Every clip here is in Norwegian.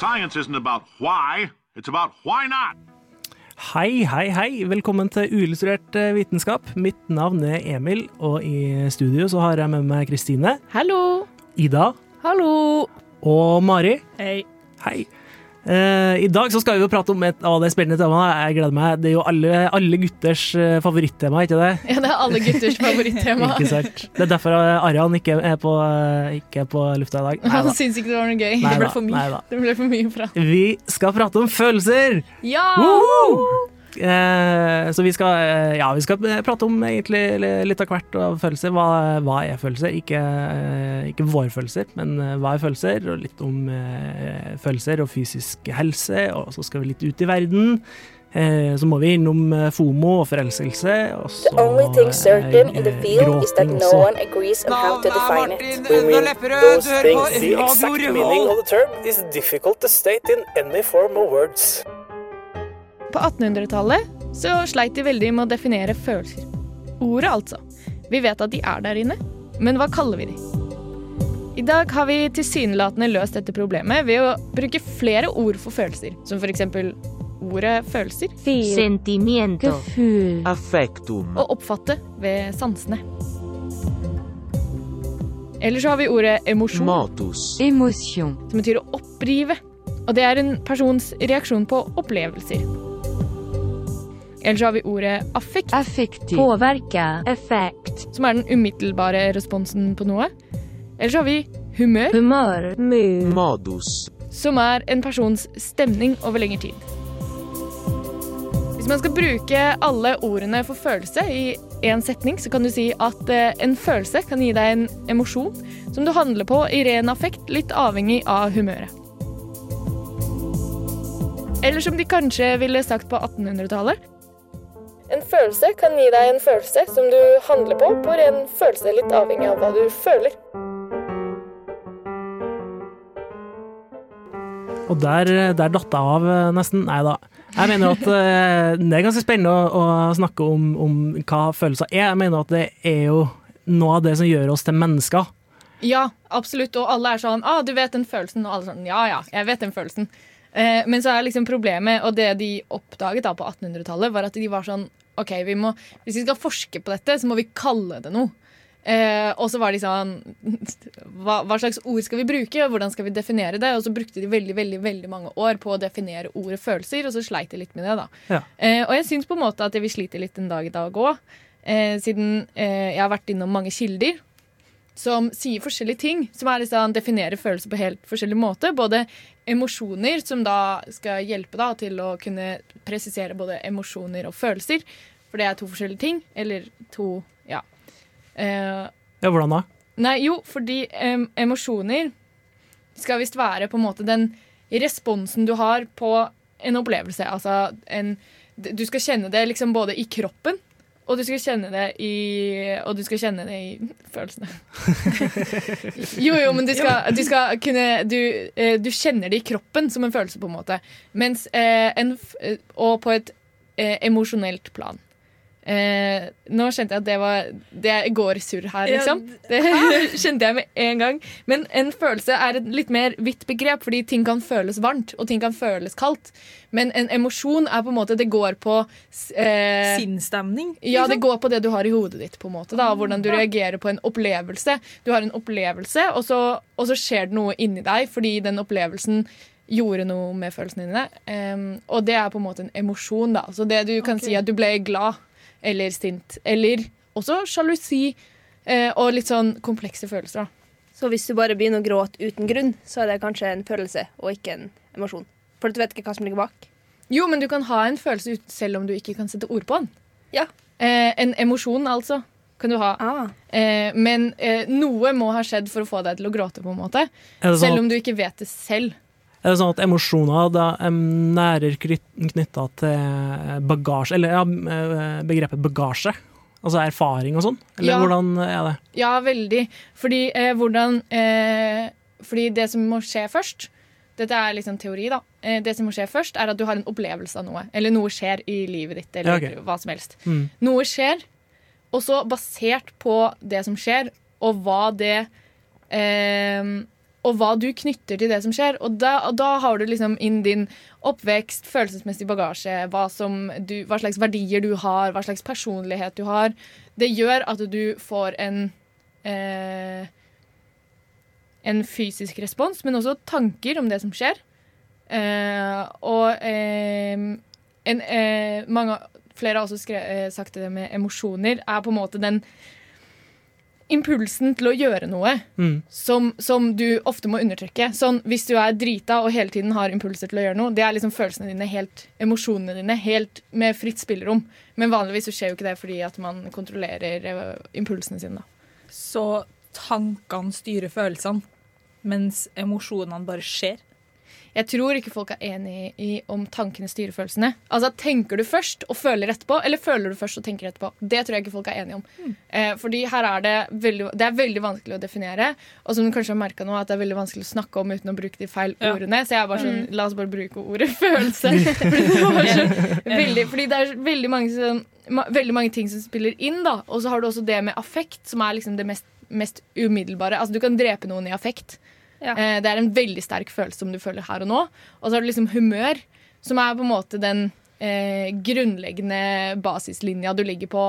Science isn't about why, it's about why not. Hei, hei, hei. Velkommen til Uillustrert eh, vitenskap. Mitt navn er Emil, og i studio så har jeg med meg Kristine, Hallo! Ida Hallo! og Mari. Hei. Hei. Eh, I dag så skal vi jo prate om et av de spennende temaene. Jeg gleder meg. Det er jo alle, alle gutters eh, favorittema, ikke det? Ja, det er alle gutters favorittema. Ikke sant? Det er derfor eh, Arian ikke er på, ikke er på lufta i dag. Han Neida. syns ikke det var noe gøy. Neida, det ble for mye. neida. Det ble for mye prat. Vi skal prate om følelser! Ja! Woohoo! Eh, så vi skal, eh, ja, vi skal prate om egentlig litt av hvert av følelser. Hva, hva er følelser? Ikke, eh, ikke våre følelser, men eh, hva er følelser? Og litt om eh, følelser og fysisk helse. Og så skal vi litt ut i verden. Eh, så må vi innom eh, FOMO og forelskelse. Og så, The only thing certain in the eh, field is that gråting no også. one agrees on how to define it. We mean those På 1800-tallet så sleit de veldig med å definere følelser. Ordet, altså. Vi vet at de er der inne, men hva kaller vi de? I dag har vi tilsynelatende løst dette problemet ved å bruke flere ord for følelser, som for eksempel ordet følelser, Sentimiento. Affectum. og oppfatte ved sansene. Eller så har vi ordet emosjon, Matus. Emotion. som betyr å opprive. Og det er en persons reaksjon på opplevelser. Eller så har vi ordet affekt, Affektiv. Påvirke. Effekt. som er den umiddelbare responsen på noe. Eller så har vi humør, Humør. Mood. Modus. som er en persons stemning over lengre tid. Hvis man skal bruke alle ordene for følelse i én setning, så kan du si at eh, en følelse kan gi deg en emosjon som du handler på i ren affekt, litt avhengig av humøret. Eller som de kanskje ville sagt på 1800-tallet. En følelse kan gi deg en følelse som du handler på på ren følelse, litt avhengig av hva du føler. Og der, der datt jeg av eh, nesten. Nei da. Jeg mener at eh, det er ganske spennende å, å snakke om, om hva følelser er. Jeg mener at det er jo noe av det som gjør oss til mennesker. Ja, absolutt. Og alle er sånn ah, 'du vet den følelsen', og alle er sånn 'ja ja, jeg vet den følelsen'. Eh, men så er liksom problemet, og det de oppdaget da på 1800-tallet, var at de var sånn OK, vi må, hvis vi skal forske på dette, så må vi kalle det noe. Eh, og så var de sånn hva, hva slags ord skal vi bruke, og hvordan skal vi definere det? Og så brukte de veldig veldig, veldig mange år på å definere ordet følelser, og så sleit de litt med det. da. Ja. Eh, og jeg syns på en måte at vi sliter litt en dag i dag òg, eh, siden eh, jeg har vært innom mange kilder som sier forskjellige ting, som liksom, definerer følelser på helt forskjellig måte. Både emosjoner, som da skal hjelpe da, til å kunne presisere både emosjoner og følelser, for det er to forskjellige ting. Eller to Ja. Eh, Ja, hvordan da? Nei, jo, fordi em, emosjoner skal visst være på en måte den responsen du har på en opplevelse. Altså en Du skal kjenne det liksom både i kroppen, og du skal kjenne det i Og du skal kjenne det i følelsene. jo, jo, men du skal, du skal kunne du, eh, du kjenner det i kroppen som en følelse, på en måte. Mens eh, en, eh, Og på et eh, emosjonelt plan. Eh, nå kjente jeg at det var Det går surr her, liksom. Det kjente jeg med en gang. Men en følelse er et litt mer vidt begrep, fordi ting kan føles varmt, og ting kan føles kaldt. Men en emosjon er på en måte Det går på eh, Sinnsstemning. ja, det går på det du har i hodet ditt. på en måte da, Hvordan du reagerer på en opplevelse. Du har en opplevelse, og så, og så skjer det noe inni deg fordi den opplevelsen gjorde noe med følelsene dine. Um, og det er på en måte en emosjon. da. Så det du kan si at du ble glad eller sint. Eller også sjalusi eh, og litt sånn komplekse følelser. da. Så hvis du bare begynner å gråte uten grunn, så er det kanskje en følelse og ikke en emosjon. For du vet ikke hva som ligger bak. Jo, men du kan ha en følelse ut, selv om du ikke kan sette ord på den. Ja. Eh, en emosjon, altså. Kan du ha. Ah. Eh, men eh, noe må ha skjedd for å få deg til å gråte, på en måte. Sånn Selv om du ikke vet det selv. Er det sånn at emosjoner da er nærer knytta til bagasje, eller ja, eh, begrepet bagasje? Altså erfaring og sånn? Eller Ja. hvordan er det? Ja, veldig. Fordi eh, hvordan eh, Fordi det som må skje først Dette er liksom teori, da. Eh, det som må skje først, er at du har en opplevelse av noe. Eller noe skjer i livet ditt, eller Ja, ok. hva som helst. Mm. Noe skjer, og så basert på det som skjer, og hva det eh, Og hva du knytter til det som skjer. Og da, og da har du liksom inn din oppvekst, følelsesmessig bagasje, hva, du, hva slags verdier du har, hva slags personlighet du har. Det gjør at du får en eh, en fysisk respons, men også tanker om det som skjer. Eh, og eh, en, eh, mange, flere har også skre, eh, sagt det med emosjoner, er på en måte den impulsen til å gjøre noe Mm. som, som du ofte må undertrykke. Sånn, hvis du er drita og hele tiden har impulser til å gjøre noe, det er liksom følelsene dine, helt, emosjonene dine, helt med fritt spillerom. Men vanligvis så skjer jo ikke det fordi at man kontrollerer eh, impulsene sine. Da. Så tankene styrer følelsene, mens emosjonene bare skjer. Jeg tror ikke folk er enig i om tankene styrer følelsene. Altså, Tenker du først og føler etterpå, eller føler du først og tenker etterpå? Det tror jeg ikke folk er enige om. Eh, fordi her er det veldig, det er veldig vanskelig å definere. Og som du kanskje har merket nå, at det er veldig vanskelig å snakke om uten å bruke de feil Ja. ordene. Så jeg er bare sånn, Mm. la oss bare bruke ordet følelse. fordi, det så, veldig, fordi det er veldig mange, som, veldig mange ting som spiller inn, da. Og så har du også det med affekt, som er liksom det mest, mest umiddelbare. Altså, du kan drepe noen i affekt. Eh, det er en veldig sterk følelse som du føler her og nå. Og så har du liksom humør, som er på en måte den eh, grunnleggende basislinja du ligger på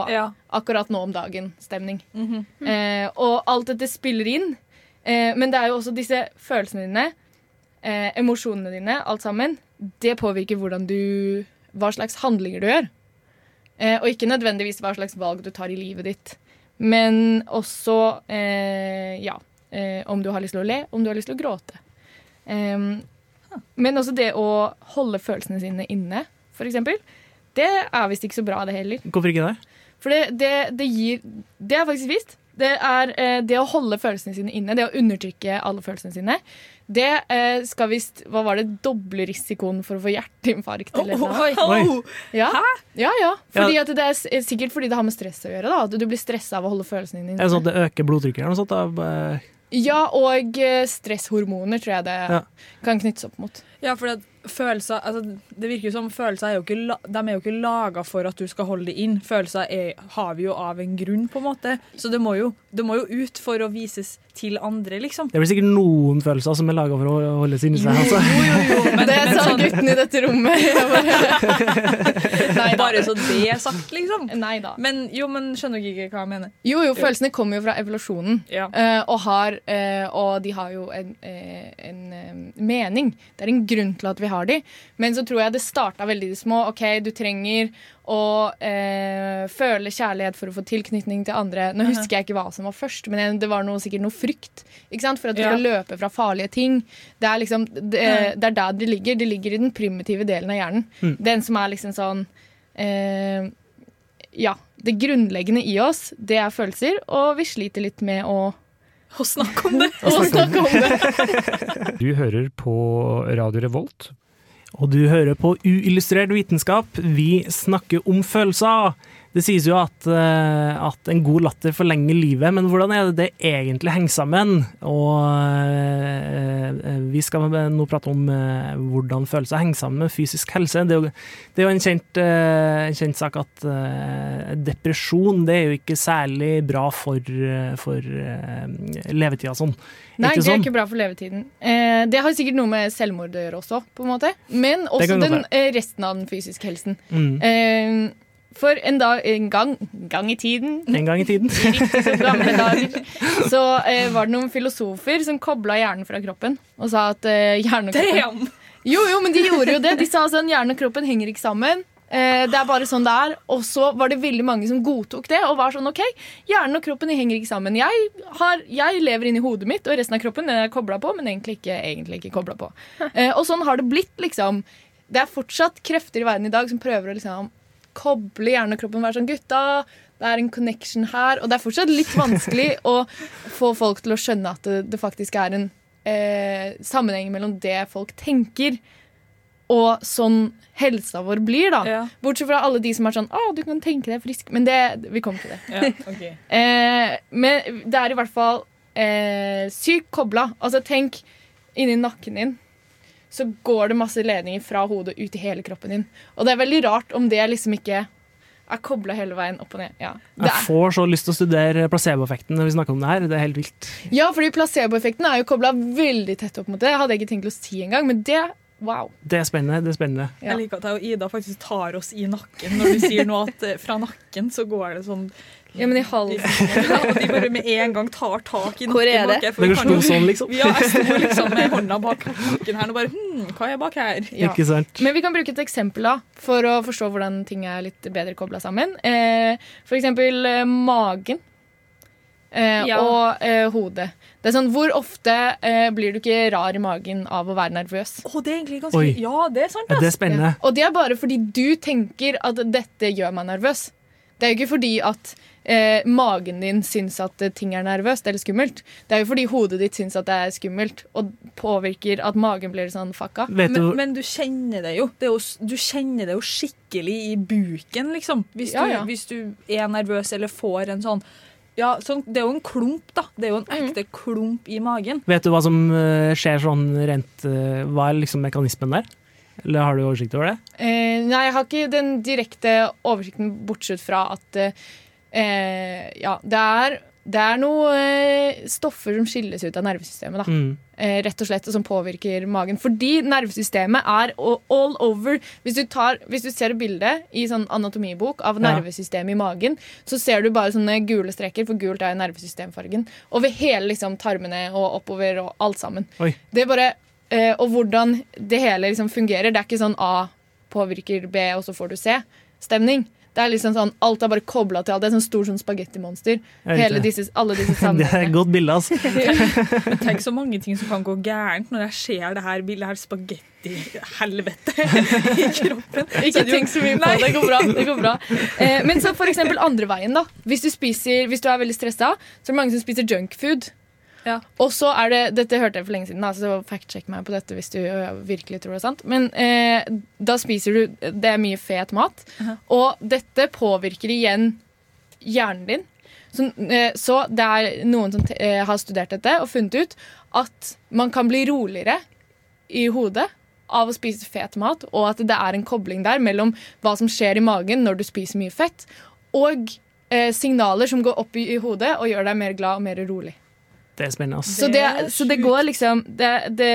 akkurat nå om dagen. Stemning. Mhm. eh, og alt dette spiller inn. Eh, men det er jo også disse følelsene dine, eh, emosjonene dine, alt sammen. Det påvirker hvordan du hva slags handlinger du gjør. Eh, og ikke nødvendigvis hva slags valg du tar i livet ditt. Men også eh, ja, eh, om du har lyst til å le, om du har lyst til å gråte. Um, men også det å holde følelsene sine inne, eksempel. Det er visst ikke så bra, det heller. Hvorfor ikke det? For det, det, det gir Det er faktisk visst. Det er eh, det å holde følelsene sine inne, det å undertrykke alle følelsene sine. Det eh, skal visst Hva var det? Doble risikoen for å få hjerteinfarkt eller noe. Oi. Oi. Ja. ja, ja. Fordi Ja. at det er sikkert fordi det har med stress å gjøre. da At du blir stressa av å holde følelsene dine Er det sånn at det øker blodtrykket eller noe sånt? Da? Ja, og eh, stresshormoner tror jeg det Ja. kan knyttes opp mot. Ja, for at følelser altså, Det virker jo som følelser er jo ikke, de er jo ikke laga for at du skal holde det inn. Følelser er, har vi jo av en grunn, på en måte. Så det må, jo, det må jo ut for å vises til andre, liksom. Det blir sikkert noen følelser som er laga for å holdes inni seg. Altså. Men, det men sa sånn- gutten i dette rommet. Nei, bare- så det er sagt, liksom. Nei da. Men jo, men skjønner du ikke hva jeg mener? Jo, jo, følelsene kommer jo fra evolusjonen. Ja. eh, og, har, eh, og de har jo en, eh, en mening. Det er en grunn til at vi har de. Men så tror jeg det starta veldig små. Ok, du trenger å eh, føle kjærlighet for å få tilknytning til andre. Nå husker jeg ikke hva som var først, men det var noe, sikkert noe frykt. Ikke sant? For at du Ja. skal løpe fra farlige ting. Det er liksom det, det er der det ligger. Det ligger i den primitive delen av hjernen. Mm. Den som er liksom sånn eh, Ja. Det grunnleggende i oss, det er følelser, og vi sliter litt med å Å snakke om det. Å snakke om det. Du hører på Radio Revolt. Og du hører på Uillustrert vitenskap. Vi snakker om følelser. Det sies jo at, eh, at en god latter forlenger livet, men hvordan er det det egentlig henger sammen? Og eh, eh, vi skal nå prate om hvordan følelser henger sammen med fysisk helse. Det er jo, det er jo en, kjent, en kjent sak at depresjon det er jo ikke særlig bra for, for levetida sånn. Nei, Ikke det er sånn? ikke bra for levetiden. Det har sikkert noe med selvmord å gjøre også, på en måte. Men også den, resten av den fysiske helsen. Mm. For en, dag, en gang, gang i tiden En gang i tiden. Riktig så gamle dager. Så eh, var det noen filosofer som kobla hjernen fra kroppen og sa at eh, hjernen og kroppen Jo, jo, men de gjorde jo det. De sa sånn hjernen og kroppen henger ikke sammen. Eh, det er bare sånn det er. Og så var det veldig mange som godtok det og var sånn OK, hjernen og kroppen henger ikke sammen. Jeg, har, jeg lever inni hodet mitt, og resten av kroppen den er kobla på, men egentlig ikke, egentlig ikke kobla på. Eh, og sånn har det blitt, liksom. Det er fortsatt krefter i verden i dag som prøver å liksom koble hjernen og kroppen og være sånn Gutta, det er en connection her. Og det er fortsatt litt vanskelig å få folk til å skjønne at det, det faktisk er en eh, sammenheng mellom det folk tenker, og sånn helsa vår blir, da. Bortsett fra alle de som er sånn 'Å, du kan tenke deg frisk', men det, vi kommer til det. Ja, okay. Eh, men det er i hvert fall eh, sykt kobla. Altså, tenk inni nakken din. Så går det masse ledninger fra hodet ut i hele kroppen din. Og det er veldig rart om det liksom ikke er kobla hele veien opp og ned. Ja, det Jeg får så lyst til å studere placeboeffekten når vi snakker om det her. Det er helt vilt. ja fordi placeboeffekten er jo kobla veldig tett opp mot det. Jeg hadde jeg ikke tenkt å si engang, men det wow. Det er spennende. det er spennende. Jeg liker at jeg og Ida faktisk tar oss i nakken når du sier nå at eh, fra nakken så går det sånn Ja, men i halsen. Ja, og de bare med en gang tar tak i nakken. Hvor er det? bak her, Dere sto sånn, liksom? Ja, jeg sto liksom med hånda bak nakken her og bare hm, hva er bak her? Ja. Ikke sant? Men vi kan bruke et eksempel da, for å forstå hvordan ting er litt bedre kobla sammen. Eh, for eksempel eh, magen eh, Ja. og eh, hodet. Det er sånn, Hvor ofte eh, blir du ikke rar i magen av å være nervøs? Oh, det er egentlig ganske Oi. Ja, det er sant. Ja, det er spennende. spennende. Og det er bare fordi du tenker at dette gjør meg nervøs. Det er jo ikke fordi at eh, magen din syns at eh, ting er nervøst eller skummelt. Det er jo fordi hodet ditt syns at det er skummelt, og påvirker at magen blir sånn fucka. Du Men, men du kjenner det jo. Det er jo. Du kjenner det jo skikkelig i buken, liksom. Hvis du, Ja, ja. Hvis du er nervøs eller får en sånn ja, sånn, Det er jo en klump, da. Det er jo en Mm. ekte klump i magen. Vet du hva som eh, skjer sånn rent eh, Hva er liksom mekanismen der? Eller har du oversikt over det? Eh, nei, jeg har ikke den direkte oversikten, bortsett fra at eh, Ja, det er, det er noen eh, stoffer som skilles ut av nervesystemet, da. Mm. Eh, rett og slett, og som påvirker magen. Fordi nervesystemet er all over. Hvis du, tar, hvis du ser bildet i sånn anatomibok av Ja. nervesystemet i magen, så ser du bare sånne gule streker, for gult er jo nervesystemfargen, over hele liksom, tarmene og oppover og alt sammen. Oi. Det er bare, eh, og hvordan det hele liksom fungerer. Det er ikke sånn A påvirker B, og så får du C-stemning. Det er liksom sånn, Alt er bare kobla til alt. Det er sånn stor sånn spagettimonster. Disse, alle disse Det er et godt bilde, altså. Men tenk så mange ting som kan gå gærent når jeg ser det her bildet her spagetti-helvete i kroppen. Ikke tenk så mye på det. Det går bra. Det går bra. Eh, men så for eksempel andre veien, da. Hvis du, spiser, hvis du er veldig stressa, så er det mange som spiser junkfood. Ja. Og så er det Dette hørte jeg for lenge siden, da, så fact-check meg på dette hvis du virkelig tror det er sant. Men eh, da spiser du Det er mye fet mat. Og dette påvirker igjen hjernen din. Så, eh, så det er noen som eh, har studert dette og funnet ut at man kan bli roligere i hodet av å spise fet mat, og at det er en kobling der mellom hva som skjer i magen når du spiser mye fett, og eh, signaler som går opp i, i hodet og gjør deg mer glad og mer rolig. Det er spennende. Så det, så det går liksom det, det,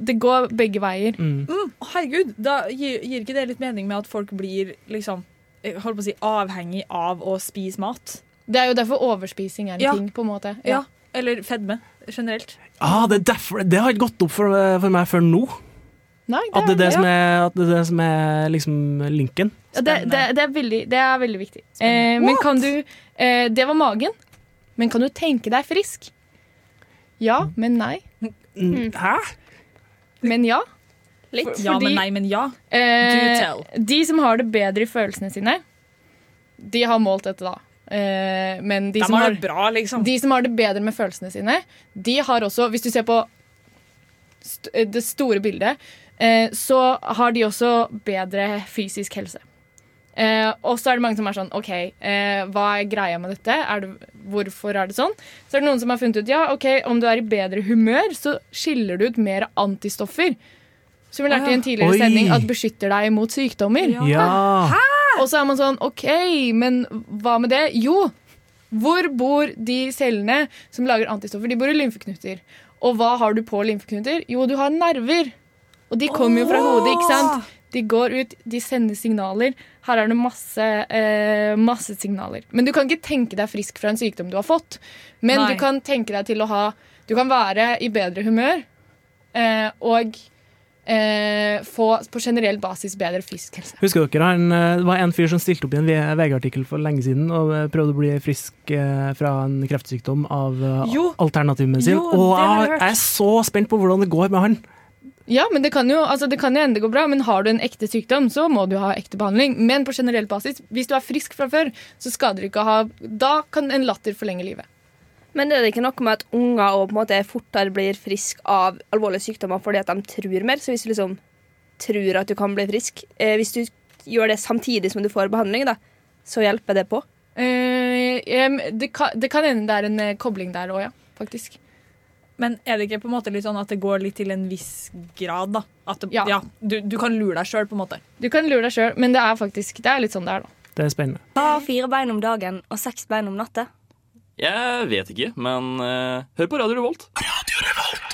det går begge veier. Mm. Mm, herregud, da gir, gir ikke det litt mening med at folk blir liksom jeg holdt på å si, avhengig av å spise mat? Det er jo derfor overspising er en Ja. ting, på en måte. Ja. Eller fedme generelt. Ah, det, derfor, det har ikke gått opp for, for meg før nå. Nei, At det er det, ja. som, er, at det, er det som er liksom linken. Ja, det, det, det, er veldig, det er veldig viktig. Eh, men kan du eh, Det var magen. Men kan du tenke deg frisk? Ja, men nei. Hæ? Men ja. Litt. Ja, fordi, men nei, men ja. eh, Do tell. De som har det bedre i følelsene sine, de har målt dette, da. Eh, men de, De som har bra, liksom. de som har det bedre med følelsene sine, de har også Hvis du ser på st eh, det store bildet, eh, så har de også bedre fysisk helse. Eh, og så er det mange som er sånn OK, eh, hva er greia med dette? Er det, hvorfor er det sånn? Så er det noen som har funnet ut ja, ok, om du er i bedre humør, så skiller du ut mer antistoffer. Som vi lærte i en tidligere Oi. sending, at beskytter deg mot sykdommer. Ja. Og så er man sånn OK, men hva med det? Jo, hvor bor de cellene som lager antistoffer? De bor i lymfeknuter. Og hva har du på lymfeknuter? Jo, du har nerver. Og de kommer jo fra hodet, ikke sant? De går ut, de sender signaler. Her er det masse, eh, masse signaler. Men du kan ikke tenke deg frisk fra en sykdom du har fått. Men Nei. du kan tenke deg til å ha Du kan være i bedre humør eh, og eh, få på generell basis bedre fysisk helse. Husker dere han, eh, Det var en fyr som stilte opp i en VG-artikkel for lenge siden og eh, prøvde å bli frisk eh, fra en kreftsykdom av alternativmedisin. Og jeg jeg er så spent på hvordan det går med han. Ja, men det kan jo altså det kan jo ende gå bra, men har du en ekte sykdom, så må du ha ekte behandling. Men på generell basis, hvis du er frisk fra før, så skader det ikke å ha Da kan en latter forlenge livet. Men er det ikke noe med at unger og på en måte fortere blir friske av alvorlige sykdommer fordi at de tror mer? Så hvis du liksom tror at du kan bli frisk, eh, hvis du gjør det samtidig som du får behandling, da, så hjelper det på? Eh, det, kan, det kan hende det er en eh, kobling der òg, ja. Faktisk. Men er det ikke på en måte litt sånn at det går litt til en viss grad, da? At det, ja. du, du kan lure deg sjøl, på en måte. Du kan lure deg sjøl, men det er faktisk Det er litt sånn det er, da. Det er spennende. Hva har fire bein om dagen og seks bein om natta? Jeg vet ikke, men uh, hør på Radio Revolt. Radio Revolt.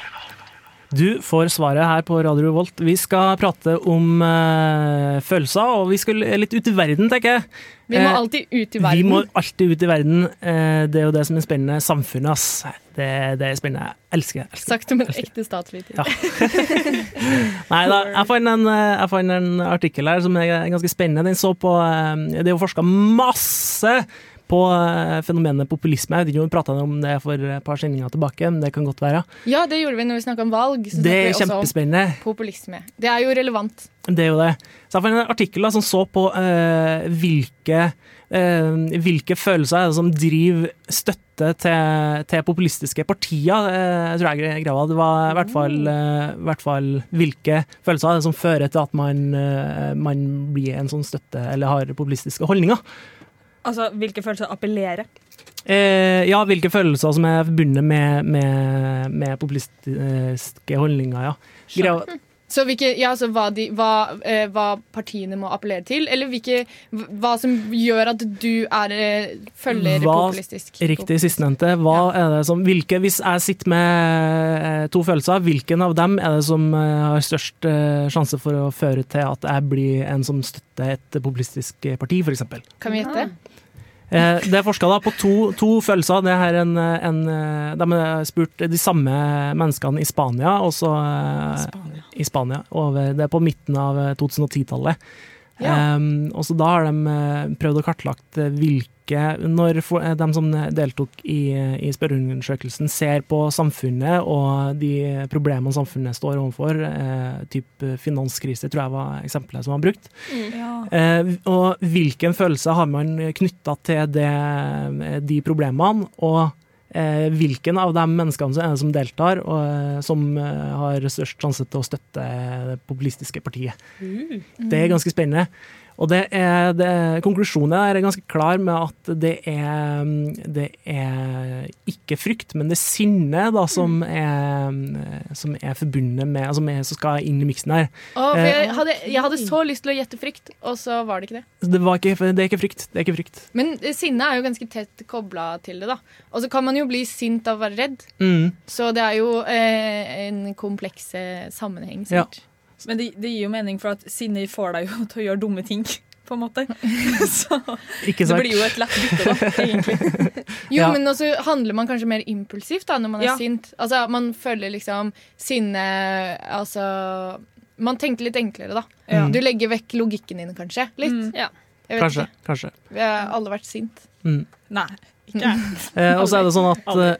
Du får svaret her på Radio Revolt. Vi skal prate om uh, følelser, og vi skal litt ut i verden, tenker jeg. Vi må Eh, alltid ut i verden. Vi må alltid ut i verden. Uh, det er jo det som er spennende. Samfunnet, ass. Det, det er spennende. Jeg elsker det. Sagt som en ekte statsviter. Ja. Nei da, jeg fant en, en artikkel her som er ganske spennende. Den så på uh, Det er jo forska masse på eh, fenomenet populisme. Jeg vet ikke om vi prata om det for et par sendinger tilbake, men det kan godt være. Ja, det gjorde vi når vi snakka om valg. så Det er kjempespennende. Populisme. Det er jo relevant. Det er jo det. Så jeg fant en artikkel da, som så på uh, hvilke, uh, hvilke følelser er det som driver støtte til, til populistiske partier. Jeg tror jeg greia. Det var i hvert fall, eh, i hvert fall hvilke følelser er det som fører til at man, man blir en sånn støtte, eller har populistiske holdninger. Altså, hvilke følelser appellerer? Eh, ja, hvilke følelser som er forbundet med, med, med populistiske holdninger, ja. Greia, Så hvilke, ja, altså hva, de, hva, eh, hva partiene må appellere til, eller hvilke, hva som gjør at du er, eh, følger Hva- populistisk? Riktig sistnevnte. Som hvilke, Hvis jeg sitter med eh, to følelser, hvilken av dem er det som eh, har størst eh, sjanse for å føre til at jeg blir en som støtter et populistisk parti, f.eks.? Kan vi gjette? Eh, det er forska på to, to følelser. Det er en, en, eh, de har spurt de samme menneskene i Spania. Også, Spania. I Spania. Over, det er på midten av eh, 2010-tallet. Ja. Um, og så da har de eh, prøvd å kartlagt eh, hvilke Når eh, de som deltok i, i spørreundersøkelsen ser på samfunnet og de problemene samfunnet står overfor, eh, type finanskrise tror jeg var eksempelet som var brukt, Ja. Eh, og hvilken følelse har man knytta til det, de problemene, og eh, hvilken av de menneskene som, er som deltar, og eh, som eh, har størst sjanse til å støtte det populistiske partiet. Det er ganske spennende. Og det er, det, konklusjonen er ganske klar med at det er, det er ikke frykt, men det er sinne da, som, er, som er forbundet med er, som skal inn i miksen her. Oh, for Eh, jeg, hadde, jeg hadde så lyst til å gjette frykt, og så var det ikke det. det, var ikke, det er ikke frykt. Det er ikke frykt. Men eh, sinne er jo ganske tett kobla til det, da. Og så kan man jo bli sint av å være redd. Mm. Så det er jo eh, en kompleks sammenheng, sammenheng. Ja. Men det, det gir jo mening, for at sinne får deg jo til å gjøre dumme ting. På en måte. Så Ikke det blir jo et lett bytte, da, egentlig. Jo, Ja. men også handler man kanskje mer impulsivt da, når man er Ja. sint. Altså, Man føler liksom sinne Altså Man tenker litt enklere, da. Ja. Du legger vekk logikken din, kanskje. Litt. Mm. Ja. Jeg vet Kanskje. ikke. kanskje. Vi har alle vært sint. Mm. Nei, ikke jeg. Eh, og så er det sånn at Aldri.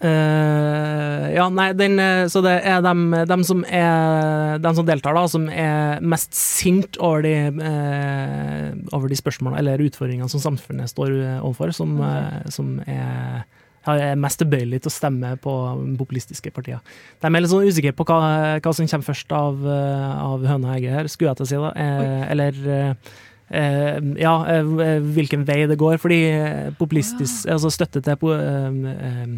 Eh, Ja, nei, den, eh, så det er dem, dem som er dem som deltar, da, som er mest sint over de, uh, over de spørsmålene eller utfordringene som samfunnet står overfor, som, uh, som er har- er mest tilbøyelig til å stemme på populistiske partier. De er litt sånn usikre på hva, hva som kommer først av, av høna og egget her, skulle jeg til å si. da. Eller eh, eh, ja, hvilken vei det går. Fordi populistisk, altså støtte til eh,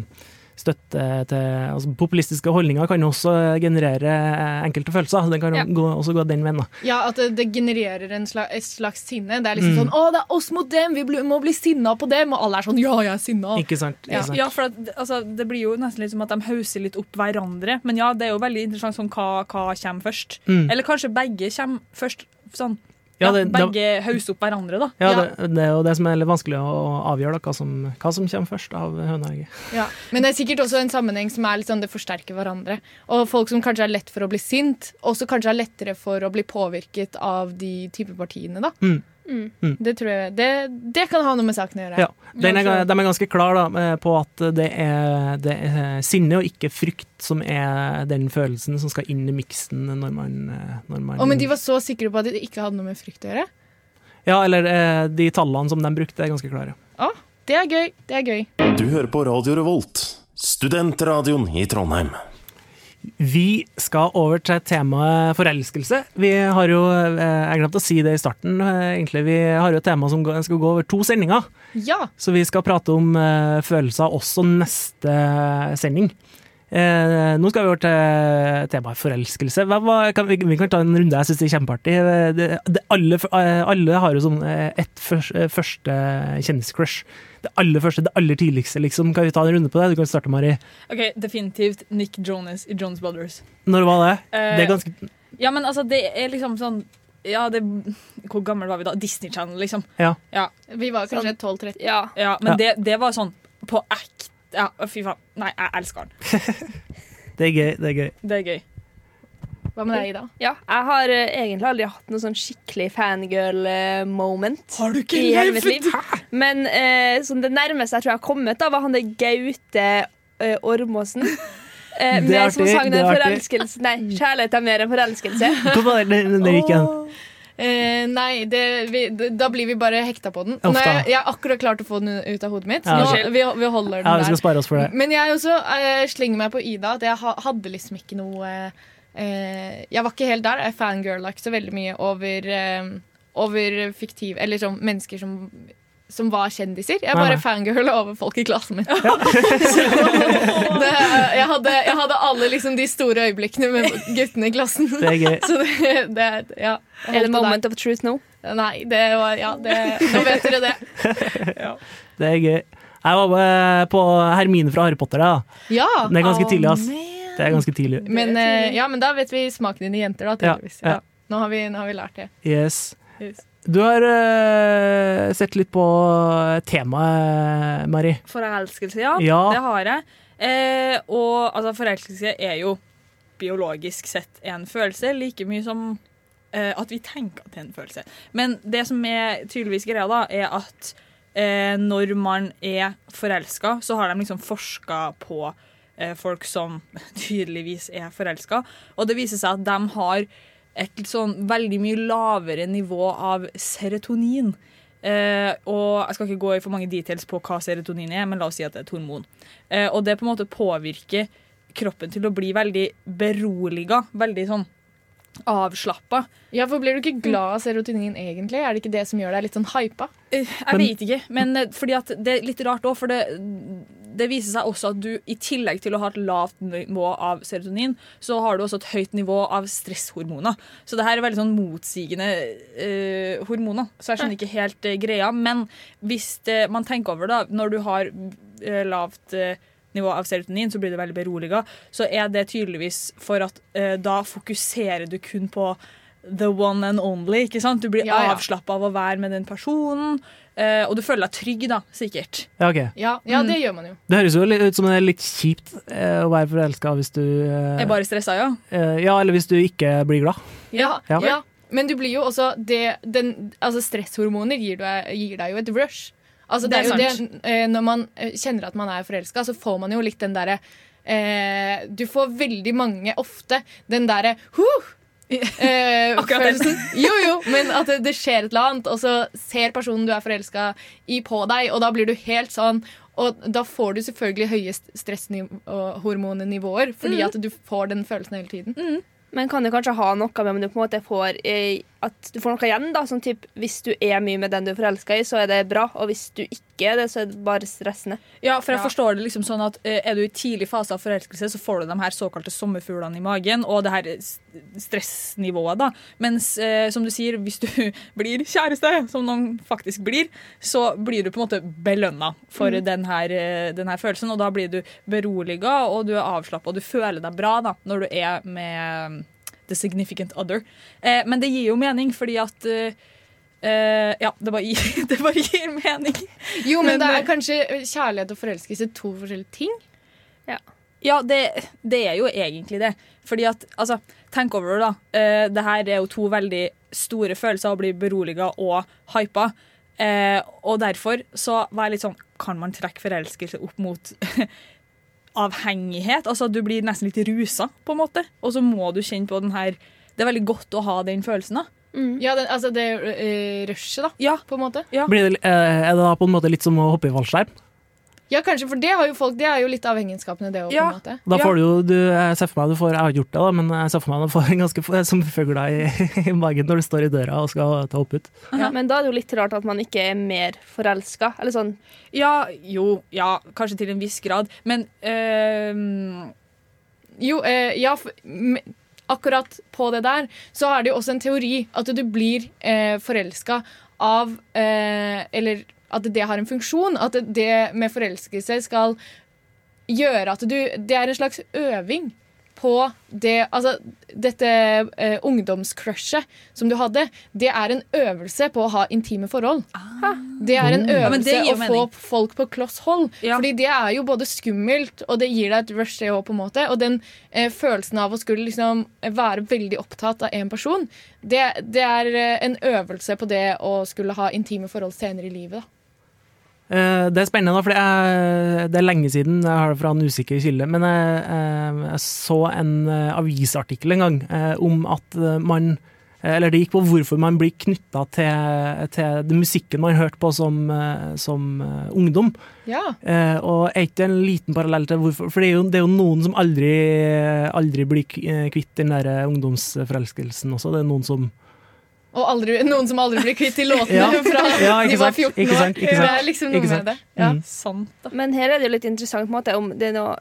Støtte til altså Populistiske holdninger kan også generere eh, enkelte følelser. Den kan Ja. gå, også gå den veien. Ja, At det, det genererer en slags, et slags sinne. Det er liksom Mm. sånn 'Å, det er oss mot dem! Vi bli, må bli sinna på dem!' Og alle er sånn 'Ja, jeg er sinna'. Ikke sant? Ikke sant? ja for at, altså, det blir jo nesten litt som at de hauser litt opp hverandre. Men ja, det er jo veldig interessant sånn hva, hva kommer først. Mm. Eller kanskje begge kommer først. Sånn. Ja, det- ja, begge hauser opp hverandre, da. Ja, det, det er jo det som er litt vanskelig å avgjøre, da, hva, som, hva som kommer først av høneegget. Ja. Men det er sikkert også en sammenheng som er litt sånn det forsterker hverandre. Og folk som kanskje er lett for å bli sint, også kanskje er lettere for å bli påvirket av de type partiene. da. Mm. Mm. Mm. Det tror jeg det, det kan ha noe med saken å gjøre. Ja, den er, de er ganske klare eh, på at det er, det er sinne og ikke frykt som er den følelsen som skal inn i miksen når man, eh, når man oh, men de var så sikre på at det ikke hadde noe med frykt å gjøre? Ja, eller eh, de tallene som de brukte, er ganske klare. Å, Det er gøy. Det er gøy. Du hører på Radio Revolt, studentradioen i Trondheim. Vi skal over til temaet forelskelse. Vi har jo, eh, Jeg glemte å si det i starten. eh, egentlig. Vi har jo et tema som skal gå over to sendinger. Ja. Så vi skal prate om eh, følelser også neste sending. Eh, nå skal vi over til temaet forelskelse. Hva, hva, kan, vi, vi kan ta en runde. Jeg syns det er kjempeartig. Eh, Det, det, alle, eh, alle har jo sånn Et ett først, eh, første kjendiscrush. Det aller første, det aller tidligste, liksom. Kan vi ta en runde på det? Du kan starte, Mari. Ok, Definitivt Nick Jonas i Jones Brothers. Når var det? Eh, Det er ganske Ja, men altså, det er liksom sånn Ja, det Hvor gammel var vi da? Disney Channel, liksom. Ja. Ja, Vi var kanskje 12-13. Ja. ja men Ja. Det, det var sånn på ekte Ja, fy faen. Nei, jeg elsker han. Det er gøy. Det er gøy. Det er gøy. Hva med deg, Ida? Ja, jeg har uh, egentlig aldri hatt noe sånn skikkelig fangirl-moment. Har du ikke i hele mitt liv. Men uh, sånn det nærmeste jeg tror jeg har kommet, da, var han der Gaute eh, Ormåsen. Eh, Det med som sang den forelskelsen Nei, kjærlighet er mer enn forelskelse. Var det den den gikk igjen? Eh, nei, det, vi, da blir vi bare hekta på den. Nå jeg, jeg har akkurat klart å få den ut av hodet mitt. Ja, nå, vi, vi holder den Ja, vi skal spare oss for det. Men jeg også eh, slenger meg på Ida. At jeg ha, hadde liksom ikke noe eh, Jeg var ikke helt der. Jeg fangirla ikke så veldig mye over, eh, over fiktiv Eller sånn mennesker som som var kjendiser. Jeg er bare fangirl fangirla over folk i klassen min. Ja. det, jeg, hadde, jeg hadde alle liksom de store øyeblikkene med guttene i klassen. Det er gøy. Så det, det ja, Er det moment moment of truth nå? der. Nei, det var Ja, det, nå vet dere det. Det er gøy. Jeg var på Hermine fra Harry Potter. Da. Ja. Det er ganske oh, tidlig, ass. Det er ganske tidlig. Men, eh, ja, men da vet vi smaken din i jenter, da. Tydeligvis. ja. Ja. Nå, har vi, nå har vi lært det. Yes. Yes. Du har uh, sett litt på temaet, Mari. Forelskelse, ja. Ja. Det har jeg. Eh, og altså, forelskelse er jo biologisk sett en følelse, like mye som eh, at vi tenker at det er en følelse. Men det som er tydeligvis greia, da, er at eh, når man er forelska, så har de liksom forska på eh, folk som tydeligvis er forelska, og det viser seg at de har et sånn veldig mye lavere nivå av serotonin. Eh, og Jeg skal ikke gå i for mange details på hva serotonin er, men la oss si at det er et hormon. Eh, og det på en måte påvirker kroppen til å bli veldig beroliga. Veldig sånn avslappa. Ja, for Blir du ikke glad av serotonin egentlig? Er det ikke det som gjør deg litt sånn hypa? Eh, Jeg vet ikke, men eh, fordi at det er litt rart òg, for det, det viser seg også at du i tillegg til å ha et lavt nivå av serotonin, så har du også et høyt nivå av stresshormoner. Så det her er veldig sånn motsigende eh, hormoner. Så jeg skjønner ikke helt eh, greia. Men hvis det, man tenker over det, når du har eh, lavt eh, nivå av serotonin, så blir du veldig beroliga. Så er det tydeligvis for at uh, da fokuserer du kun på the one and only. ikke sant? Du blir Ja, ja. avslappa av å være med den personen, Uh, og du føler deg trygg, da, sikkert. Ja, okay. Ja, ja Mm. det gjør man jo. Det høres jo ut som det er litt kjipt uh, å være forelska hvis du uh, Er bare stressa, ja. eh, Ja, eller hvis du ikke blir glad. Ja, Ja. ja. Men du blir jo også det, den, altså Stresshormoner gir deg, gir deg jo et rush. Altså det, Det er jo jo det, eh, Når man eh, kjenner at man er forelska, så får man jo litt den derre eh, Du får veldig mange ofte den derre huh! Eh, Akkurat den. Jo, jo, men at det, det skjer et eller annet, og så ser personen du er forelska i, på deg, og da blir du helt sånn Og da får du selvfølgelig høye stresshormonnivåer, fordi Mm. at du får den følelsen hele tiden. Men kan det kanskje ha noe med om du på en måte får eh, At du får noe igjen? da Sånn typ, Hvis du er mye med den du er forelska i, så er det bra. Og hvis du ikke er det, så er det bare stressende. Ja, for jeg Ja. forstår det liksom sånn at eh, Er du i tidlig fase av forelskelse, så får du de her såkalte sommerfuglene i magen og det her stressnivået. da. Mens eh, som du sier, hvis du blir kjæreste, som noen faktisk blir, så blir du på en måte belønna for Mm. den, her, eh, den her følelsen. Og da blir du beroliga, og du er avslappa, og du føler deg bra da, når du er med the significant other. Eh, men det gir jo mening, fordi at Uh, eh, ja, det bare, gir, det bare gir mening. Jo, men, Men, det eh, er kanskje kjærlighet og forelskelse to forskjellige ting? Ja, det, det er jo egentlig det. Fordi at, altså, tenk over det, da. Uh, det her er jo to veldig store følelser, å bli beroliga og hypa. Uh, og derfor så var jeg litt sånn Kan man trekke forelskelse opp mot avhengighet? Altså, du blir nesten litt rusa, på en måte. Og så må du kjenne på den her Det er veldig godt å ha den følelsen, da. Ja, den, altså det uh, rushet, da, på en måte. Blir det, uh, er det da på en måte litt som å hoppe i fallskjerm? Ja, kanskje, for det har jo folk Det er jo litt avhengighetsskapende, det òg, på en måte. Da får du jo, du, jeg ser for meg du får, jeg har gjort det, da, men jeg ser for meg du får en ganske som fugler i, i magen når du står i døra og skal ta hopp ut. Ja, men da er det jo litt rart at man ikke er mer forelska. Eller sånn Ja, jo, ja, kanskje til en viss grad, men øh, Jo, øh, ja, for, men, akkurat på det der så er det jo også en teori at du blir eh, forelska av eh, Eller at det har en funksjon. At det, med forelskelse skal gjøre at du Det er en slags øving på det Altså, dette eh, ungdomscrushet som du hadde, det er en øvelse på å ha intime forhold. Det er en øvelse Ja, å få folk på kloss hold. Fordi det er jo både skummelt, og det gir deg et rush, det òg, på en måte. Og den eh, følelsen av å skulle liksom være veldig opptatt av én person, det, det er eh, en øvelse på det å skulle ha intime forhold senere i livet. Da. Eh, Det er spennende, da, for det er, det er lenge siden, jeg har det fra en usikker kilde, men jeg, eh, jeg så en eh, avisartikkel en gang om at man eller det gikk på hvorfor man blir knytta til, til den musikken man hørte på som, som ungdom. Ja. Og er ikke en liten parallell til hvorfor For det er jo, det er jo noen som aldri, aldri blir kvitt den der ungdomsforelskelsen også. Det er noen som Og aldri, noen som aldri blir kvitt de låtene Ja. fra Ja, de var 14 ikke sant, år. ikke sant, Det er liksom noe med det. Ja. Mm. Sant, Men her er det jo litt interessant måte, om det er noe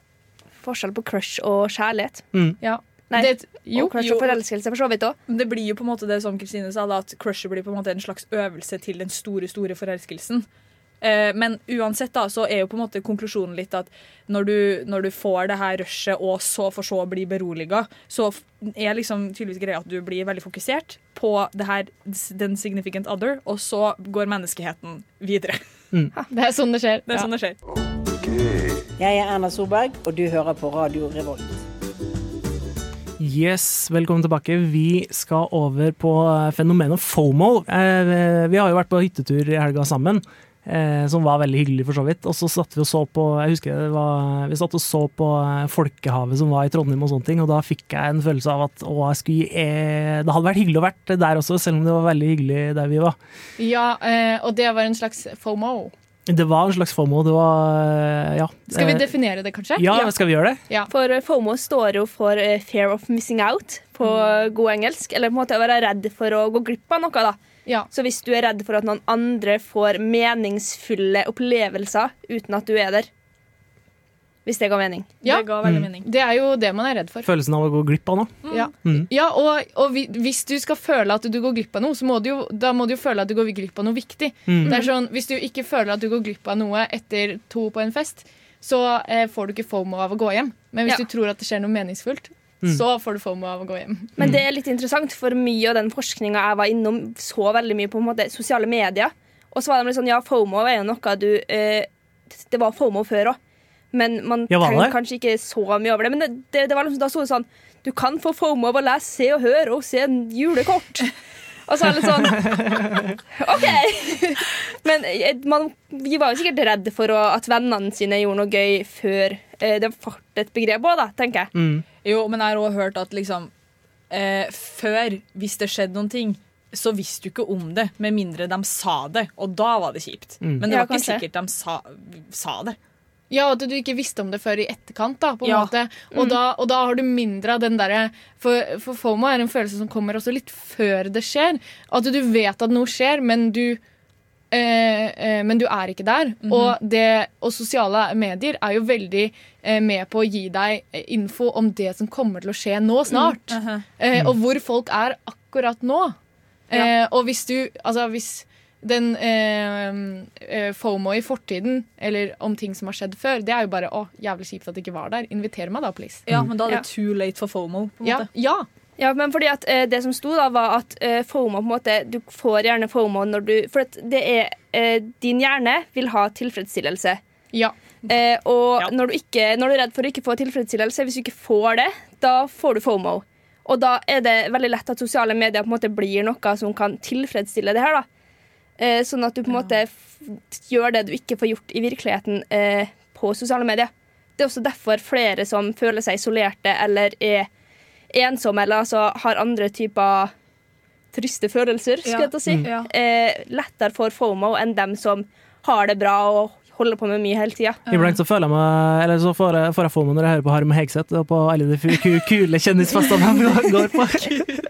forskjell på crush og kjærlighet. Mm. Ja. Nei, Det- jo, og crush jo. og forelskelse for så vidt òg. Det blir jo på en måte det som Kristine sa, da, at crushet blir på en måte en slags øvelse til den store, store forelskelsen. Eh, men uansett da, så er jo på en måte konklusjonen litt at når du, når du får det her rushet, og så for så bli beroliga, så er liksom tydeligvis greia at du blir veldig fokusert på det her, den significant other, og så går menneskeheten videre. Det er sånn det skjer. Det er Ja. sånn det skjer. Jeg er Erna Solberg, og du hører på Radio Revolt. Yes, velkommen tilbake. Vi skal over på eh, fenomenet FOMO. Eh, Vi har jo vært på hyttetur i helga sammen, som var veldig hyggelig for så vidt. Og så satt vi og så på jeg husker det var, vi satt og så på eh, Folkehavet som var i Trondheim og sånne ting, og da fikk jeg en følelse av at å, jeg skulle, eh, det hadde vært hyggelig å vært der også, selv om det var veldig hyggelig der vi var. Ja, eh, og det var en slags FOMO. Det var en slags FOMO. Det var eh, ja. Skal vi Eh, definere det, kanskje? Ja, skal vi gjøre det? For eh, FOMO står jo for eh, fear of missing out på Mm. god engelsk. Eller på en måte å være redd for å gå glipp av noe. da. Så hvis du er redd for at noen andre får meningsfulle opplevelser uten at du er der Hvis det ga mening. Ja. Det ga veldig Mm. mening. Det er jo det man er redd for. Følelsen av å gå glipp av noe. Ja, Mm. ja og, og hvis du skal føle at du går glipp av noe, så må du jo, da må du jo føle at du går glipp av noe viktig. Mm. Det er sånn, Hvis du ikke føler at du går glipp av noe etter to på en fest, så eh, får du ikke fomo av å gå hjem. Men hvis Ja. du tror at det skjer noe meningsfullt, Mm. så får du fomo av å gå hjem. Men det er litt interessant, for mye av den forskninga jeg var innom, så veldig mye på en måte, sosiale medier. Og så var de litt sånn, ja, FOMO er jo noe du eh, Det var FOMO før òg, men man Ja, tenker kanskje ikke så mye over det. Men det, det, det var liksom, da sto det sånn Du kan få FOMO av å lese Se og Hør og se en julekort. Og så er det litt sånn OK! Men eh, man, vi var jo sikkert redde for å, at vennene sine gjorde noe gøy før eh, er fart et begrep òg, da, tenker jeg. Mm. Jo, men jeg har også hørt at liksom eh, Før, hvis det skjedde noen ting, så visste du ikke om det, med mindre de sa det. Og da var det kjipt. Mm. Men det Ja, var ikke kanskje. sikkert de sa, sa det. Ja, At du ikke visste om det før i etterkant. da, på en Ja. måte. Og, Mm. da, og da har du mindre av den derre for, for FOMO er en følelse som kommer også litt før det skjer. At du vet at noe skjer, men du men du er ikke der. Mhm. og, det, og sosiale medier er jo veldig eh, med på å gi deg eh, info om det som kommer til å skje nå snart. Mm, eh, Mm. og hvor folk er akkurat nå. Eh, og hvis du Altså, hvis den eh, eh, FOMO i fortiden, eller om ting som har skjedd før, det er jo bare 'å, jævlig kjipt at det ikke var der'. Inviter meg da, please. Ja, men da er det too late for FOMO. På en måte. ja. Ja, men fordi at eh, det som sto da var at eh, FOMO på en måte Du får gjerne FOMO når du For at det er eh, Din hjerne vil ha tilfredsstillelse. Ja. Eh, og når, du ikke, når du er redd for å ikke få tilfredsstillelse, hvis du ikke får det, da får du FOMO. Og da er det veldig lett at sosiale medier på en måte blir noe som kan tilfredsstille det her. da eh, Sånn at du på en måte gjør det du ikke får gjort i virkeligheten eh, på sosiale medier. Det er også derfor flere som føler seg isolerte eller er ensomme eller altså har andre typer triste følelser, skulle Ja. jeg til å si. Mm. Ja. Eh, lettere for FOMO enn dem som har det bra og holder på med mye hele tida. Iblant så føler jeg meg Eller så får jeg, får jeg FOMO når jeg hører på Harm Hegseth og på alle de kule kjendisfestene de går på.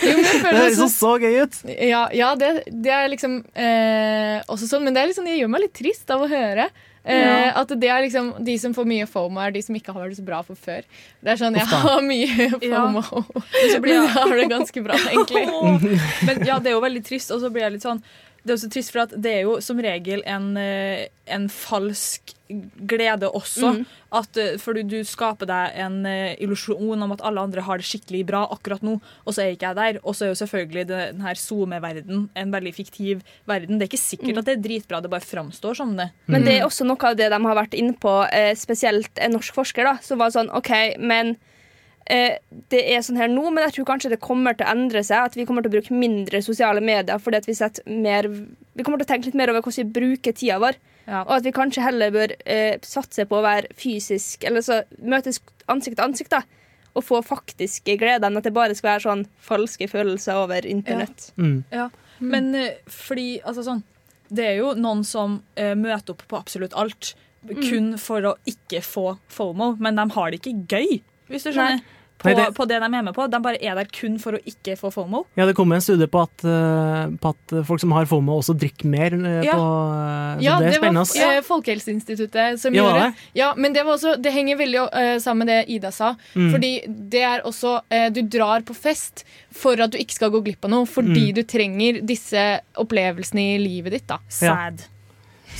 Jo, men jeg Det høres så, så gøy ut. Ja, ja det, det er liksom eh, også sånn, men det, er liksom, det gjør meg litt trist av å høre. Eh, Ja. At det er liksom De som får mye FOMO, er de som ikke har det så bra for før. Det er sånn, Jeg har mye Ja. FOMO, så blir men jeg har det ganske bra, egentlig. Men ja, det er jo veldig trist, og så blir jeg litt sånn Det er også trist, for at det er jo som regel en, eh, en falsk glede også. Mm. At, for fordi du skaper deg en eh, illusjon om at alle andre har det skikkelig bra akkurat nå, og så er ikke jeg der. Og så er jo selvfølgelig denne den her SoMe-verden en veldig fiktiv verden. Det er ikke sikkert Mm. at det er dritbra, det bare framstår som det. Men det er også noe av det de har vært inne på, eh, spesielt en norsk forsker, da, som var sånn OK, men eh, det er sånn her nå, men jeg tror kanskje det kommer til å endre seg. At vi kommer til å bruke mindre sosiale medier fordi at vi setter mer Vi kommer til å tenke litt mer over hvordan vi bruker tida vår. Og at vi kanskje heller bør eh, satse på å være fysisk, eller så møtes ansikt til ansikt, da. Og få faktiske gleder, enn at det bare skal være sånn falske følelser over internett. Ja, men eh, fordi altså sånn Det er jo noen som eh, møter opp på absolutt alt kun for å ikke få FOMO, men de har det ikke gøy, hvis du skjønner. På, Nei, det- på det de er med på. De bare er der kun for å ikke få FOMO. Ja, det kom en studie på at, eh, på at folk som har FOMO, også drikker mer. eh, Ja. På, eh, så Ja, det er det var ja, eh, Folkehelseinstituttet som Ja, gjorde det? Ja, men det, var også, det henger veldig uh, sammen med det Ida sa. Mm. Fordi det er også uh, Du drar på fest for at du ikke skal gå glipp av noe. Fordi Mm. du trenger disse opplevelsene i livet ditt. da Ja.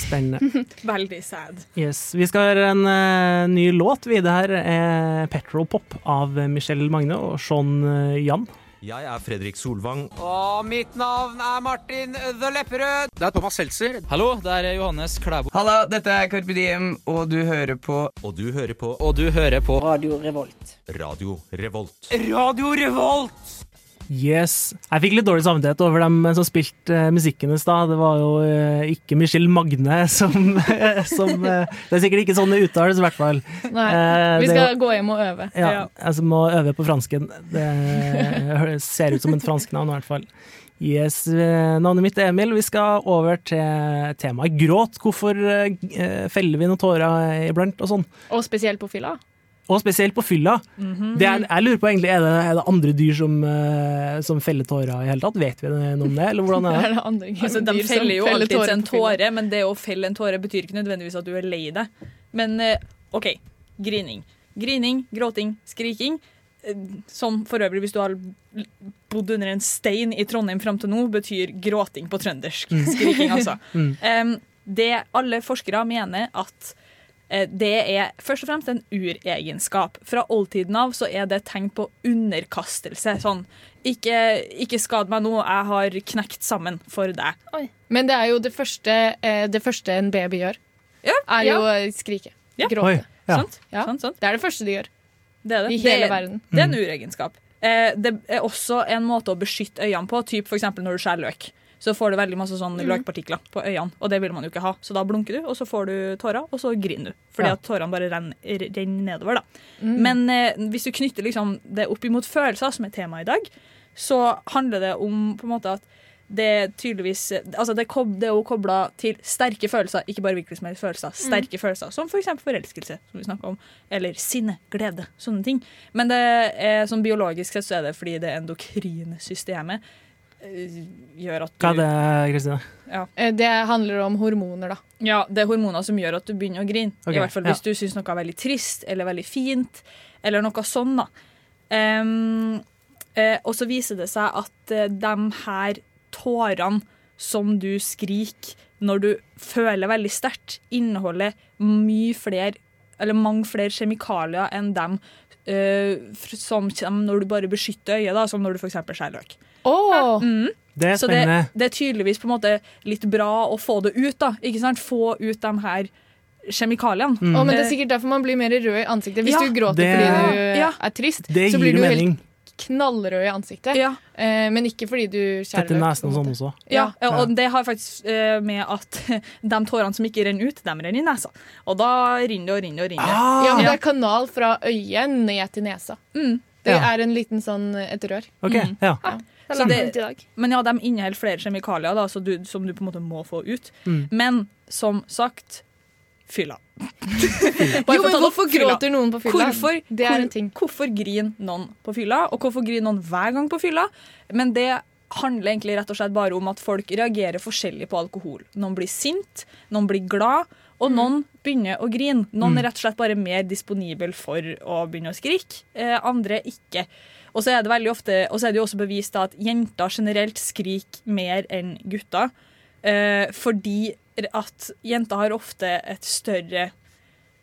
Spennende. Veldig sad. Yes. Vi skal høre en uh, ny låt. Videre det her er 'Petrol Pop' av Michelle Magne og Sean eh, Jan. Jeg er Fredrik Solvang. Og mitt navn er Martin The Lepperød. Det er Thomas Seltzer. Hallo, det er Johannes Klæbo. Hallo, dette er Carpe Diem, og du hører på Og du hører på Og du hører på Radio Revolt. Radio Revolt. Radio Revolt! Yes. Jeg fikk litt dårlig samvittighet over dem som spilte eh, musikken i stad. Det var jo eh, ikke Michelle Magne som, som eh, Det er sikkert ikke sånn det uttales, i hvert fall. Nei, Vi skal jo- gå hjem og øve. Ja, jeg må øve på fransken. Det ser ut som et fransk navn, i hvert fall. Yes, Navnet mitt er Emil. Vi skal over til temaet gråt. Hvorfor feller vi noen tårer iblant og sånn? Og spesielt på fylla. Og spesielt på fylla. Mhm. det er, jeg lurer på egentlig, er det, er det andre dyr som, eh, som feller tårer i hele tatt? Vet vi noe om det, eller hvordan er Er det? andre Altså, de feller jo feller alltid en tåre, men det å felle en tåre betyr ikke nødvendigvis at du er lei deg. Men eh, OK, grining. Grining, gråting, skriking. eh, Som for øvrig, hvis du har bodd under en stein i Trondheim fram til nå, betyr gråting på trøndersk. Mm. Skriking, altså. Mm. um, det alle forskere mener at det er først og fremst en uregenskap. Fra oldtiden av så er det tegn på underkastelse. Sånn ikke, ikke skad meg nå, jeg har knekt sammen for deg. Men det er jo det første, eh, det første en baby gjør. er jo ja. å skrike. Ja. Gråte. Sånt, ja. sånt. Ja. Det er det første de gjør. Det er det. I hele det, verden. Det er en uregenskap. Eh, det er også en måte å beskytte øynene på, typ for eksempel når du skjærer løk. Så får du veldig masse sånn Mm. løkpartikler på øynene, og det vil man jo ikke ha. Så da blunker du, og så får du tårer, og så griner du. Fordi Ja. at tårene bare renner, renner nedover. da. Mm. Men eh, hvis du knytter liksom det opp imot følelser, som er temaet i dag, så handler det om på en måte at det er tydeligvis Altså det, det er jo kobla til sterke følelser, ikke bare hvilke som helst følelser. Sterke følelser, Som f.eks. For forelskelse, som vi snakker om. Eller sinne, glede. Sånne ting. Men det er sånn biologisk sett så er det fordi det endokrine systemet gjør at du Hva er det, Kristine? Ja. Eh, Det handler om hormoner, da. Ja, det er hormoner som gjør at du begynner å grine. Okay, I hvert fall ja. hvis du syns noe er veldig trist eller veldig fint, eller noe sånn, da. Um, uh, og så viser det seg at uh, de her tårene som du skriker når du føler veldig sterkt, inneholder mye flere eller mange flere kjemikalier enn dem uh, som kommer når du bare beskytter øyet, da, som når du f.eks. skjærer løk. Mm. Det er Så det, det er tydeligvis på en måte litt bra å få det ut. da, ikke sant? Få ut de her kjemikaliene. Mm. Oh, men det er sikkert derfor man blir mer rød i ansiktet. Hvis Ja. du gråter Det- fordi du Ja. er trist, Det så blir du mening. helt knallrød i ansiktet. Eh, men ikke fordi du skjærer nesen sånn også. Ja, Ja. og det har faktisk eh, med at de tårene som ikke renner ut, de renner i nesa. Og da renner det og renner og renner. Ja, men det er kanal fra øyet ned til nesa. Det Ja. er en liten sånn et rør. Ok, Mm. ja. Det Så dag. men ja, de inneholder flere kjemikalier da, så du, som du på en måte må få ut. Mm. Men som sagt fylla. Jo, men hvorfor gråter noen på fylla? Hvorfor, Det er hvor- en ting. hvorfor griner noen på fylla, og hvorfor griner noen hver gang på fylla? Men det handler egentlig rett og slett bare om at folk reagerer forskjellig på alkohol. Noen blir sint, noen blir glad, og noen begynner å grine. Noen er rett og slett bare mer disponibel for å begynne å skrike, eh, andre ikke. Og så er det veldig ofte, og så er det jo også bevist at jenter generelt skriker mer enn gutter. Eh, fordi at jenter har ofte et større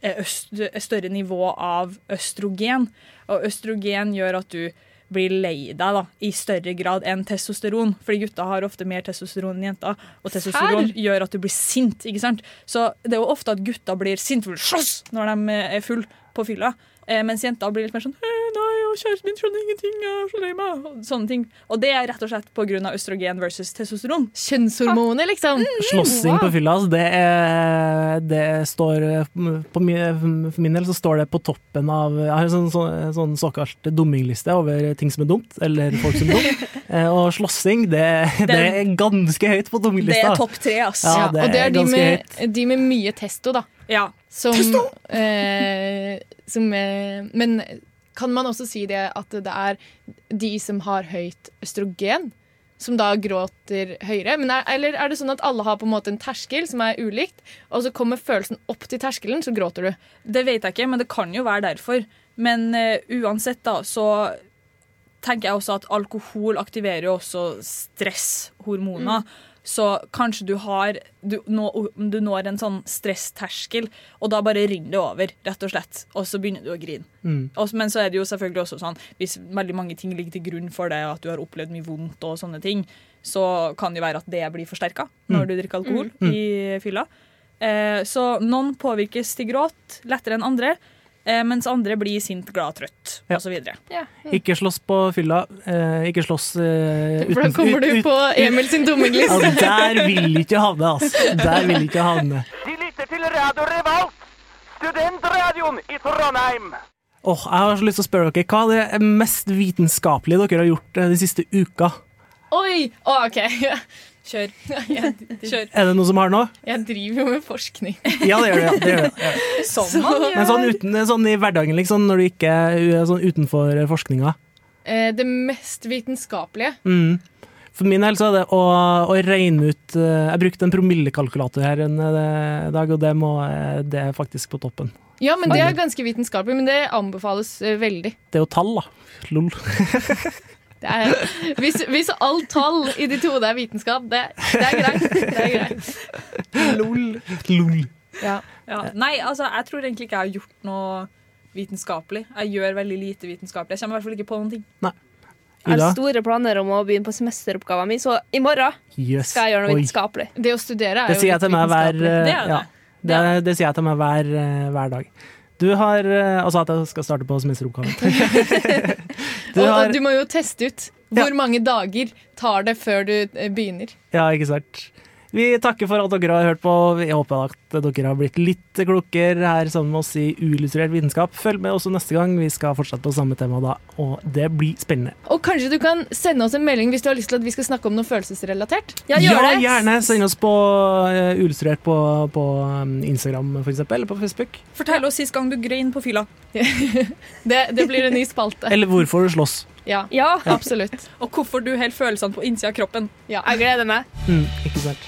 eh, øst, et større nivå av østrogen. Og østrogen gjør at du blir lei deg da, i større grad enn testosteron. Fordi gutter har ofte mer testosteron enn jenter. Og testosteron Her? gjør at du blir sint. ikke sant? Så det er jo ofte at gutter blir sint for å slåss når de er full på fylla. Eh, mens jenter blir litt mer sånn «Eh, Nei, og kjæresten min skjønner ingenting. Jeg er så lei meg. Og sånne ting. Og det er rett og slett pga. østrogen versus testosteron. Kjønnshormoner, liksom. Slåssing på fylla, altså, det, er, det står på min, For min del så står det på toppen av Jeg har en sånn, sånn, sånn såkalt dummingliste over ting som er dumt, eller folk som er dumt. Eh, Og slåssing, det, det er ganske høyt på Det er topp tre, ass. Ja, det og det er er de med, høyt. de med mye testo, da. Ja. Som, eh, som eh, Men kan man også si det at det er de som har høyt østrogen, som da gråter høyere? Men er, eller er det sånn at alle har på en måte en terskel som er ulikt, og så kommer følelsen opp til terskelen, så gråter du? Det vet jeg ikke, men det kan jo være derfor. Men uh, uansett, da, så tenker jeg også at alkohol aktiverer jo også stresshormoner. Så kanskje du har du, nå, du når en sånn stressterskel, og da bare rinner det over, rett og slett. Og så begynner du å grine. Mm. Og- Men så er det jo selvfølgelig også sånn hvis veldig mange ting ligger til grunn for det, at du har opplevd mye vondt og sånne ting, så kan det jo være at det blir forsterka når Mm. du drikker alkohol Mm. i fylla. Eh, så noen påvirkes til gråt lettere enn andre, mens andre blir sint, glad, trøtt Ja. osv. Ikke slåss på fylla. Eh, ikke slåss eh, For da kommer du på Emil sin dummingliste. Ja, der vil ikke havne, altså. Der vil ikke havne. De lytter til Radio Revolt, studentradioen i Trondheim. Åh, jeg har så lyst til å spørre dere, Hva er det mest vitenskapelige dere har gjort eh, de siste uka? Oi! Oh, OK. Kjør. Jeg, Kjør. Er det noe som har noe? jeg driver jo med forskning. Ja, det gjør det. ja, det, gjør det. Ja. Som man gjør. Men sånn, uten, sånn i hverdagen, liksom, når du ikke er sånn utenfor forskninga. Eh, Det mest vitenskapelige. Mm. For min del så er det å, å regne ut eh, Jeg brukte en promillekalkulator her en eh, dag, og det, må, eh, det er faktisk på toppen. Ja, men det er ganske vitenskapelig, men det anbefales eh, veldig. Det er jo tall, da. Lol. Det er, hvis, hvis alt tall i ditt hode er vitenskap, det, det er greit. Det er greit. Lol. Lol. Ja. Ja. Nei, altså, jeg tror egentlig ikke jeg har gjort noe vitenskapelig. Jeg gjør veldig lite vitenskapelig. Jeg kommer i hvert fall ikke på noen ting. Jeg har store planer om å begynne på semesteroppgaven min, så i morgen Yes. skal jeg gjøre noe Oi. vitenskapelig. Det å studere er Det jo litt til hver, vitenskapelig. Det er ja, det, er- det sier jeg til meg hver, eh, hver dag. Du har Altså at jeg skal starte på semesteroppgaven. du har du må jo teste ut hvor mange dager tar det før du eh, begynner. Ja, ikke sant. Vi takker for at dere har hørt på. Jeg håper at dere har blitt litt klokere her sammen med oss i Uillustrert vitenskap. Følg med også neste gang. Vi skal fortsette på samme tema da, og det blir spennende. Og kanskje du kan sende oss en melding hvis du har lyst til at vi skal snakke om noe følelsesrelatert? Ja, gjør det. gjerne. Send oss på uh, Uillustrert på, på um, Instagram, for eksempel, eller på Facebook. Fortell oss sist gang du grein på fylla. Det, det blir en ny spalte. Eller hvorfor du slåss. Ja, Ja, absolutt. Og hvorfor du holder følelsene på innsida av kroppen. Ja. jeg gleder meg. Mm, ikke sant.